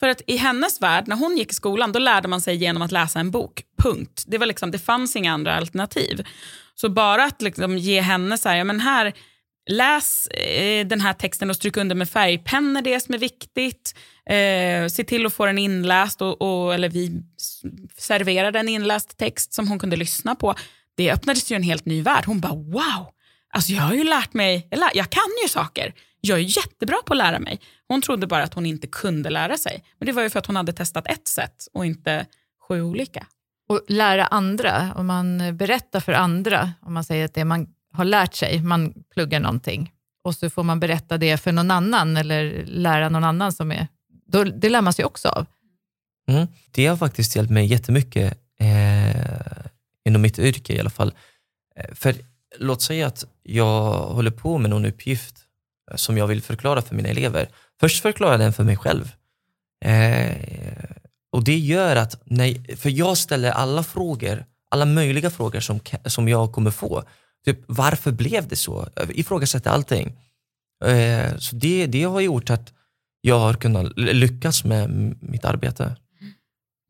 För att i hennes värld, när hon gick i skolan, då lärde man sig genom att läsa en bok. Punkt. Det, var liksom, det fanns inga andra alternativ. Så bara att liksom ge henne så här, ja men här, läs eh, den här texten och stryk under med färgpennor det som är viktigt. Eh, se till att få den inläst, och, och, eller vi serverade en inläst text som hon kunde lyssna på. Det öppnades ju en helt ny värld. Hon bara wow, alltså jag har ju lärt mig, jag, lär, jag kan ju saker. Jag är jättebra på att lära mig. Hon trodde bara att hon inte kunde lära sig. Men det var ju för att hon hade testat ett sätt och inte sju olika. Och lära andra, om man berättar för andra, om man säger att det man har lärt sig, man pluggar någonting, och så får man berätta det för någon annan eller lära någon annan som är, då, det lär man sig också av. Mm. Det har faktiskt hjälpt mig jättemycket eh, inom mitt yrke i alla fall. Eh, För låt säga att jag håller på med någon uppgift eh, som jag vill förklara för mina elever. Först förklarar jag den för mig själv. Eh, och det gör att, när, för jag ställer alla frågor, alla möjliga frågor som, som jag kommer få. Typ varför blev det så? Jag ifrågasätter allting. Eh, så det, det har gjort att jag har kunnat lyckas med mitt arbete.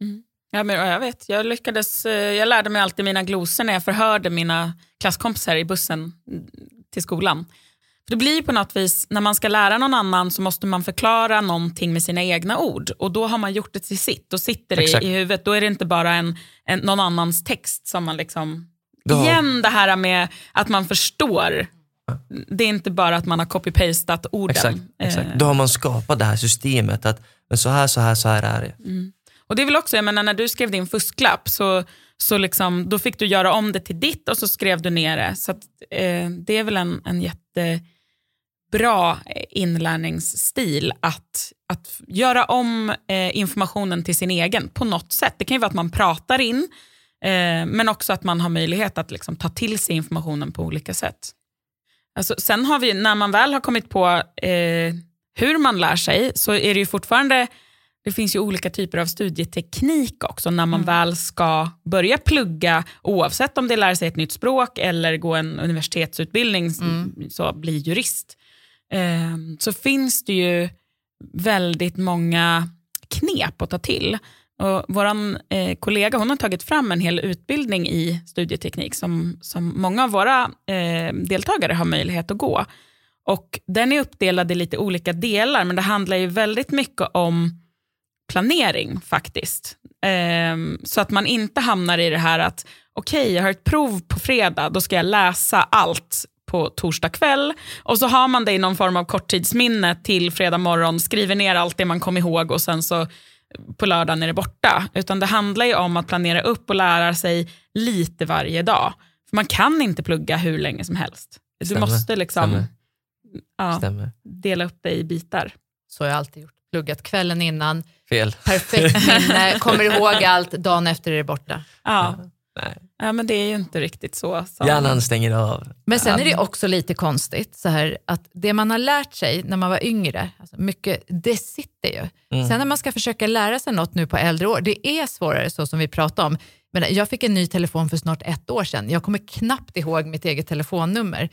Mm. Ja, men jag vet, jag lyckades, eh, jag lärde mig alltid mina glosor när jag förhörde mina klasskompisar i bussen till skolan. För det blir på något vis, när man ska lära någon annan så måste man förklara någonting med sina egna ord. Och då har man gjort det till sitt, då sitter det Exakt. i, i huvudet. Då är det inte bara en, en, någon annans text som man liksom... Ja. Igen det här med att man förstår. Det är inte bara att man har copy-pastat orden. Exakt, exakt. Eh, Då har man skapat det här systemet att men så här, så här, så här är det. Och det är väl också, jag menar, när du skrev din fusklapp så, så liksom, då fick du göra om det till ditt och så skrev du ner det. Så att, eh, det är väl en, en jättebra eh, inlärningsstil att, att göra om eh, informationen till sin egen på något sätt. Det kan ju vara att man pratar in, eh, men också att man har möjlighet att liksom, ta till sig informationen på olika sätt. Alltså, sen har vi, när man väl har kommit på eh, hur man lär sig, så är det ju fortfarande det finns ju olika typer av studieteknik också när man väl ska börja plugga, oavsett om det är lära sig ett nytt språk eller gå en universitetsutbildning, så bli jurist. Eh, så finns det ju väldigt många knep att ta till. Och Vår eh, kollega hon har tagit fram en hel utbildning i studieteknik som, som många av våra eh, deltagare har möjlighet att gå. Och Den är uppdelad i lite olika delar, men det handlar ju väldigt mycket om planering faktiskt. Eh, så att man inte hamnar i det här att okej, jag har ett prov på fredag, då ska jag läsa allt på torsdag kväll och så har man det i någon form av korttidsminne till fredag morgon, skriver ner allt det man kom ihåg och sen så på lördagen är det borta. Utan det handlar ju om att planera upp och lära sig lite varje dag. För man kan inte plugga hur länge som helst. Du Stämmer, måste liksom stämmer. ja, Stämmer. dela upp det i bitar. Så har jag alltid gjort. Pluggat kvällen innan, Fel. perfekt minne, kommer ihåg allt, dagen efter är det borta. Ja. Nej. Ja, men det är ju inte riktigt så. Som... Hjärnan stänger av. Men sen är det också lite konstigt så här att det man har lärt sig när man var yngre, alltså mycket, det sitter ju. Sen när man ska försöka lära sig något nu på äldre år, det är svårare så som vi pratade om. Men jag fick en ny telefon för snart ett år sedan. Jag kommer knappt ihåg mitt eget telefonnummer.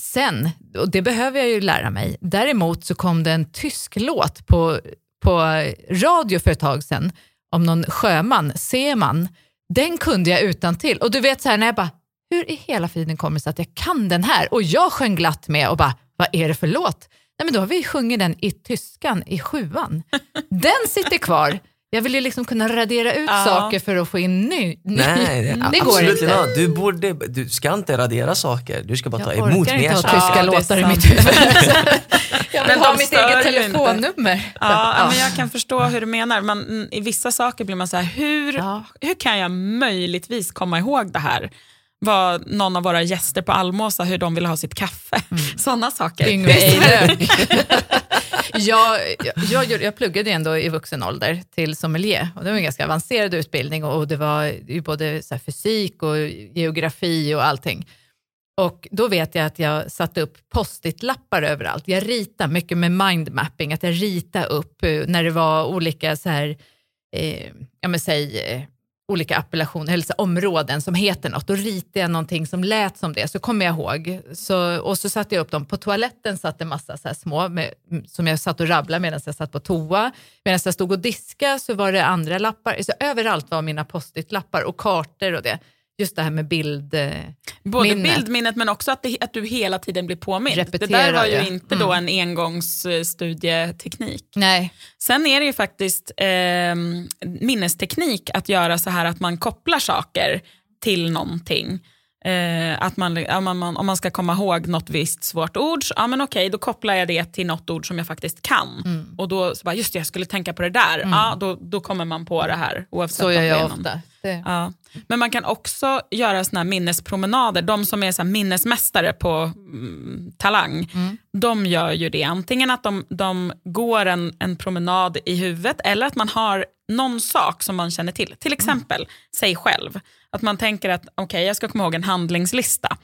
Sen, och det behöver jag ju lära mig, däremot så kom det en tysk låt på, på radio för ett tag sedan om någon sjöman, Seman. Den kunde jag utan till. Och du vet så här när jag bara, hur i hela friden kommer det sig att jag kan den här? Och jag sjöng glatt med och bara, vad är det för låt? Nej men då har vi sjungit den i tyskan i sjuan. Den sitter kvar. Jag vill ju liksom kunna radera ut Ja. saker för att få in ny. Nej, det, det går absolut inte. Du, borde, du ska inte radera saker, du ska bara ta Jag emot orkar inte mer ha tyska Ja, låtar i mitt huvud. jag vill Men ha de mitt stör eget telefonnummer. Ja, ja, men jag kan förstå hur du menar. Man, mm, I vissa saker blir man så här, hur, Ja. hur kan jag möjligtvis komma ihåg det här? Vad någon av våra gäster på Almåsa, hur de vill ha sitt kaffe. Sådana saker. Yngve Eilök jag, jag, jag, jag pluggade ju ändå i vuxen ålder till sommelier och det var en ganska avancerad utbildning och det var ju både så här fysik och geografi och allting. Och då vet jag att jag satte upp post-it-lappar överallt. Jag ritade mycket med mindmapping, att jag ritade upp eh, när det var olika så här, eh, ja men säg eh, olika appellationer, eller så områden som heter något. Då ritade jag någonting som lät som det, så kommer jag ihåg. Så, och så satte jag upp dem. På toaletten satt en massa så här små med, som jag satt och rabblade medan jag satt på toa. Medan jag stod och diska så var det andra lappar. Så överallt var mina post-it-lappar och kartor och det. Just det här med bild... eh, Både minne. bildminnet men också att, det, att du hela tiden blir påmind. det Repetera, där var ju ja. inte då en engångsstudieteknik. Nej, Sen är det ju faktiskt eh, minnesteknik att göra så här att man kopplar saker till någonting. Eh, att man, ja, man, om man ska komma ihåg något visst svårt ord, så, ja men okej, då kopplar jag det till något ord som jag faktiskt kan. Mm. Och då, så bara, just det, jag skulle tänka på det där. Ja, då, då kommer man på det här. Oavsett så om gör jag ofta. Det. Ja. Men man kan också göra såna här minnespromenader. De som är så minnesmästare på mm, Talang, de gör ju det. Antingen att de, de går en, en promenad i huvudet eller att man har någon sak som man känner till. Till exempel sig själv. Att man tänker att okej, jag ska komma ihåg en handlingslista.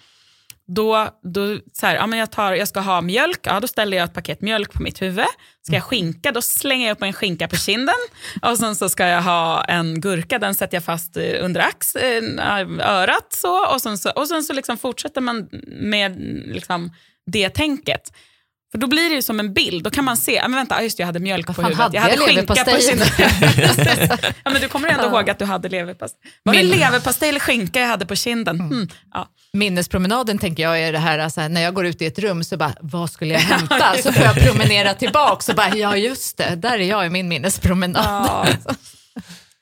Då, då så här, ja, men jag, tar, jag ska ha mjölk, ja, då ställer jag ett paket mjölk på mitt huvud. Ska jag skinka, då slänger jag upp en skinka på kinden. Och sen så ska jag ha en gurka, den sätter jag fast eh, under ax, eh, örat. Så, och sen så, och sen så liksom fortsätter man med liksom det tänket. För då blir det som en bild, då kan man se, men vänta, just det, jag hade mjölk på huvudet. hade jag hade jag skinka på kinden. ja, men du kommer ändå ihåg att du hade leverpastej. Var det leverpastej eller skinka jag hade på kinden? Mm. Ja. Minnespromenaden tänker jag är det här, alltså, när jag går ut i ett rum så bara, vad skulle jag hämta? Så får jag promenera tillbaka och bara, ja just det, där är jag i min minnespromenad. Ja.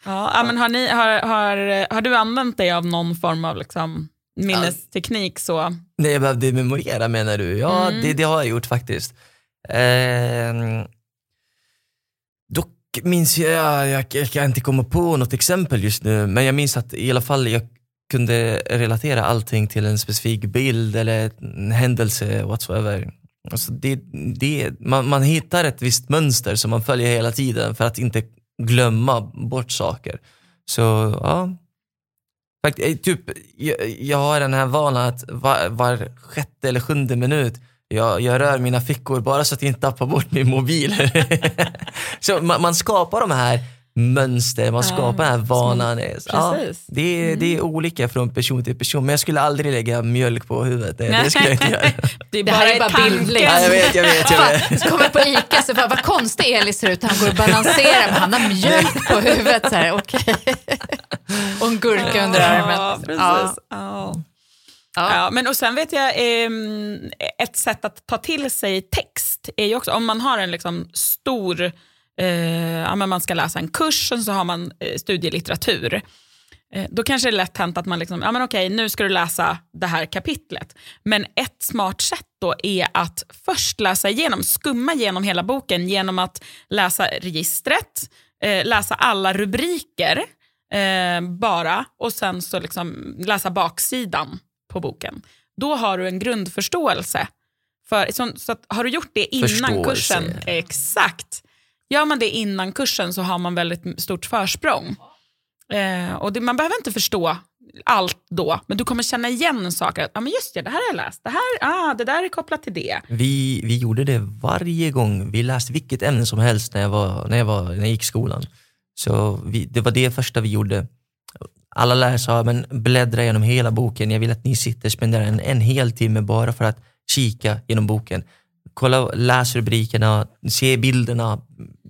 Ja, ja, men har, ni, har, har, har du använt dig av någon form av liksom, minnesteknik? Så? Nej, jag behövde memorera menar du? Ja, Mm. det, det har jag gjort faktiskt. Ehm, dock minns jag, jag, jag, kan inte komma på något exempel just nu, men jag minns att i alla fall jag kunde relatera allting till en specifik bild eller en händelse whatsoever. Alltså det, det, man, man hittar ett visst mönster som man följer hela tiden för att inte glömma bort saker. Så ja, eh, Eh, typ, jag, jag har den här vanan att var, var sjätte eller sjunde minut jag, jag rör mina fickor bara så att jag inte tappar bort min mobil. så man, man skapar de här mönster, man Ja, skapar den här vanan. Ja, det, är, det är olika från person till person, men jag skulle aldrig lägga mjölk på huvudet. Det, det skulle jag inte göra. Det är Det här bara, är bara bildligt. Ja, jag vet, jag vet. Jag vet. Så kommer på ICA så bara, vad konstig Elis ser ut, han går och balanserar, men han har mjölk på huvudet. Så här, okej. Och en gurka under armen. Ja, precis. Ja. Ja. Ja. Ja, men och sen vet jag, ehm, ett sätt att ta till sig text är ju också, om man har en liksom stor, eh, ja, men man ska läsa en kurs och så har man eh, studielitteratur. Eh, då kanske det är lätt hänt att man liksom, ja men okej, nu ska du läsa det här kapitlet. Men ett smart sätt då är att först läsa igenom, skumma igenom hela boken genom att läsa registret, eh, läsa alla rubriker eh, bara och sen så liksom läsa baksidan på boken. Då har du en grundförståelse. För, så, så att, har du gjort det innan Förståelse. kursen, exakt. Gör man det innan kursen så har man väldigt stort försprång. Eh, och det, man behöver inte förstå allt då, men du kommer känna igen saker. Ja, men just det, det här har jag läst. Det, här, ah, det där är kopplat till det. Vi, vi gjorde det varje gång vi läste vilket ämne som helst när jag, var, när jag, var, när jag gick i skolan. Så vi, det var det första vi gjorde. Alla lärare sa, men bläddra genom hela boken. Jag vill att ni sitter och spenderar en, en hel timme bara för att kika genom boken. Kolla, läs rubrikerna, se bilderna.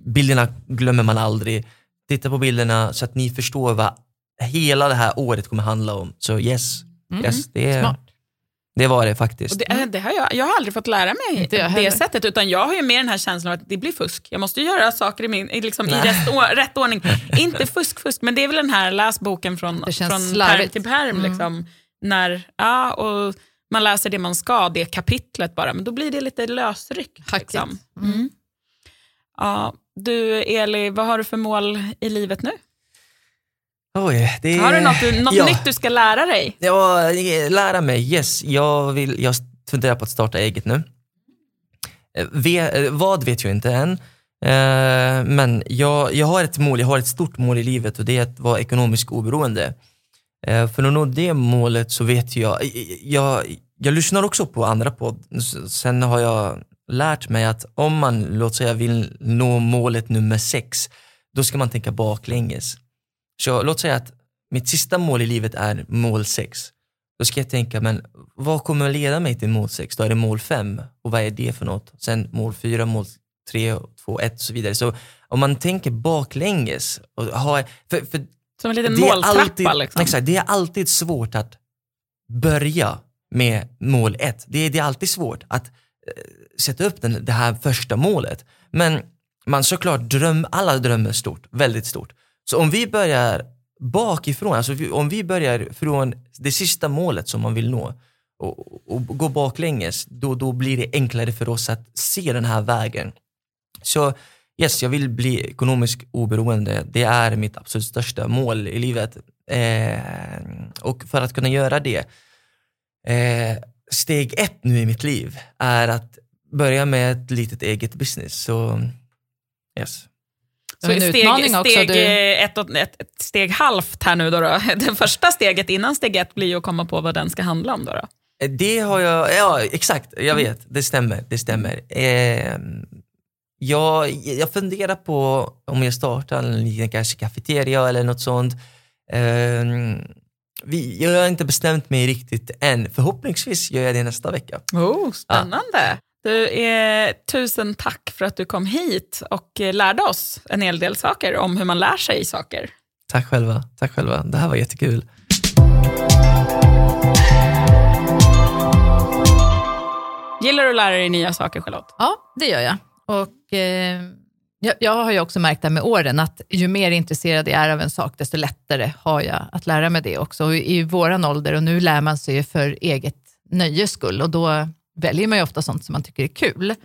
Bilderna glömmer man aldrig. Titta på bilderna så att ni förstår vad hela det här året kommer handla om. Så yes, yes det, Smart. det var det faktiskt. Och det, eh, det har jag, jag har aldrig fått lära mig det heller. sättet, utan jag har ju mer den här känslan av att det blir fusk. Jag måste göra saker i, min, i, liksom, i rätt, å- rätt ordning. Inte fusk, fusk, men det är väl den här läs boken från, Det från pärm till pärm. Liksom, när, ja, och man läser det man ska, det kapitlet bara, men då blir det lite lösryckt. Liksom. Mm. Mm. Ja, du Eli, vad har du för mål i livet nu? Oj, det Har du något, något ja. nytt du ska lära dig? Ja, lära mig. Yes, jag, vill, jag funderar på att starta eget nu. Eh, Ve, eh, vad vet jag inte än. Eh, men jag, jag har ett mål, jag har ett stort mål i livet och det är att vara ekonomiskt oberoende. För att nå det målet så vet jag, jag, jag lyssnar också på andra podd. Sen har jag lärt mig att om man, låt säga, vill nå målet nummer sex, då ska man tänka baklänges. Så låt säga att mitt sista mål i livet är mål sex. Då ska jag tänka, men vad kommer att leda mig till mål sex? Då är det mål fem. Och vad är det för något? Sen mål fyra, mål tre, två, ett och så vidare. Så om man tänker baklänges och har, för, för Som en liten det måltrappa? alltid, liksom. Exakt, det är alltid svårt att börja med mål ett. Det är, det är alltid svårt att sätta upp den, det här första målet. Men man såklart dröm, alla drömmer stort, väldigt stort. Så om vi börjar bakifrån, alltså om vi börjar från det sista målet som man vill nå och, och gå baklänges, då, då blir det enklare för oss att se den här vägen. Så yes, jag vill bli ekonomiskt oberoende. Det är mitt absolut största mål i livet. Eh, och för att kunna göra det, eh, steg ett nu i mitt liv är att börja med ett litet eget business. Så yes. Var en steg, utmaning också, Steg, du- ett, och- ett, ett steg halvt här nu då, då. Det första steget innan steg ett blir ju att komma på vad den ska handla om. Då, då. Det har jag, ja exakt, jag vet, det stämmer. Det stämmer. Eh, jag, jag funderar på om jag startar en liten kanske cafeteria eller något sånt. Eh, vi, jag har inte bestämt mig riktigt än. Förhoppningsvis gör jag det nästa vecka. Oh, spännande. Du, eh, tusen tack för att du kom hit och eh, lärde oss en hel del saker om hur man lär sig saker. Tack själva. Tack själva. Det här var jättekul. Gillar du att lära dig nya saker, Charlotte? Ja, det gör jag. Och, eh, jag, jag har ju också märkt det med åren att ju mer intresserad jag är av en sak, desto lättare har jag att lära mig det också. Och I våran ålder, och nu lär man sig för eget nöjes skull och då väljer man ju ofta sånt som man tycker är kul.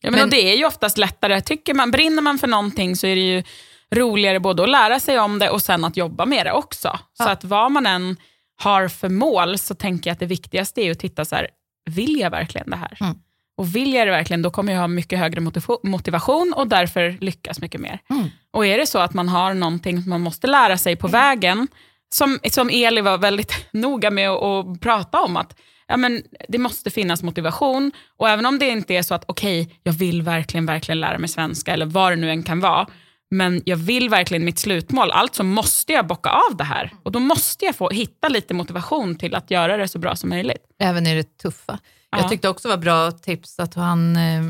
Ja, men, men det är ju oftast lättare. Tycker man, brinner man för någonting så är det ju roligare både att lära sig om det och sen att jobba med det också. Ja. Så att vad man än har för mål så tänker jag att det viktigaste är att titta så här, vill jag verkligen det här? Mm. Och vill jag det verkligen, då kommer jag ha mycket högre motivation och därför lyckas mycket mer. Mm. Och är det så att man har någonting som man måste lära sig på mm. vägen, som, som Eli var väldigt noga med att, prata om, att ja, men det måste finnas motivation. Och även om det inte är så att okej, okay, jag vill verkligen, verkligen lära mig svenska, eller vad det nu än kan vara, men jag vill verkligen mitt slutmål, alltså måste jag bocka av det här. Och då måste jag få hitta lite motivation till att göra det så bra som möjligt. Även i det tuffa. Ja. Jag tyckte också var bra tips att han, eh,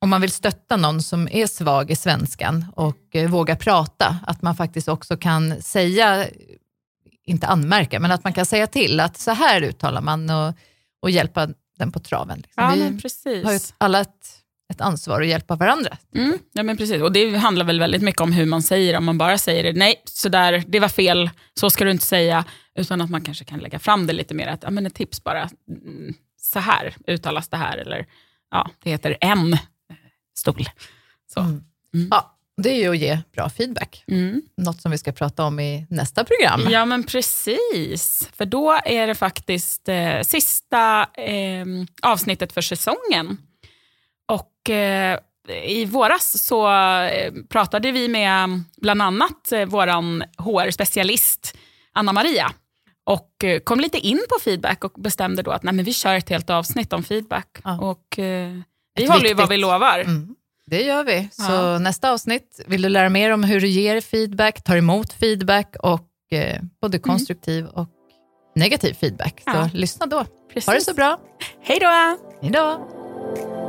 om man vill stötta någon som är svag i svenskan och eh, våga prata, att man faktiskt också kan säga, inte anmärka, men att man kan säga till att så här uttalar man och, och hjälpa den på traven. Liksom. Ja, Vi precis. har ju alla ett ett ansvar att hjälpa varandra. Mm, ja, men precis. Och Det handlar väl väldigt mycket om hur man säger. Om man bara säger nej, så där, det var fel, så ska du inte säga. Utan att man kanske kan lägga fram det lite mer. Att, ja, men ett tips bara, mm, så här uttalas det här. Eller ja, det heter en stol. Så. Mm. Mm. Ja, det är ju att ge bra feedback. Mm. Något som vi ska prata om i nästa program. Ja, men precis. För då är det faktiskt eh, sista eh, avsnittet för säsongen. Och eh, i våras så eh, pratade vi med bland annat eh, vår HR-specialist Anna Maria och eh, kom lite in på feedback och bestämde då att nej, men vi kör ett helt avsnitt om feedback. Ja. Och, eh, vi ett håller viktigt. ju vad vi lovar. Mm. Det gör vi. Så ja. nästa avsnitt, vill du lära mer om hur du ger feedback, tar emot feedback och eh, både mm. konstruktiv mm. och negativ feedback. Så ja. lyssna då. Precis. Ha det så bra. Hej då! Hej då!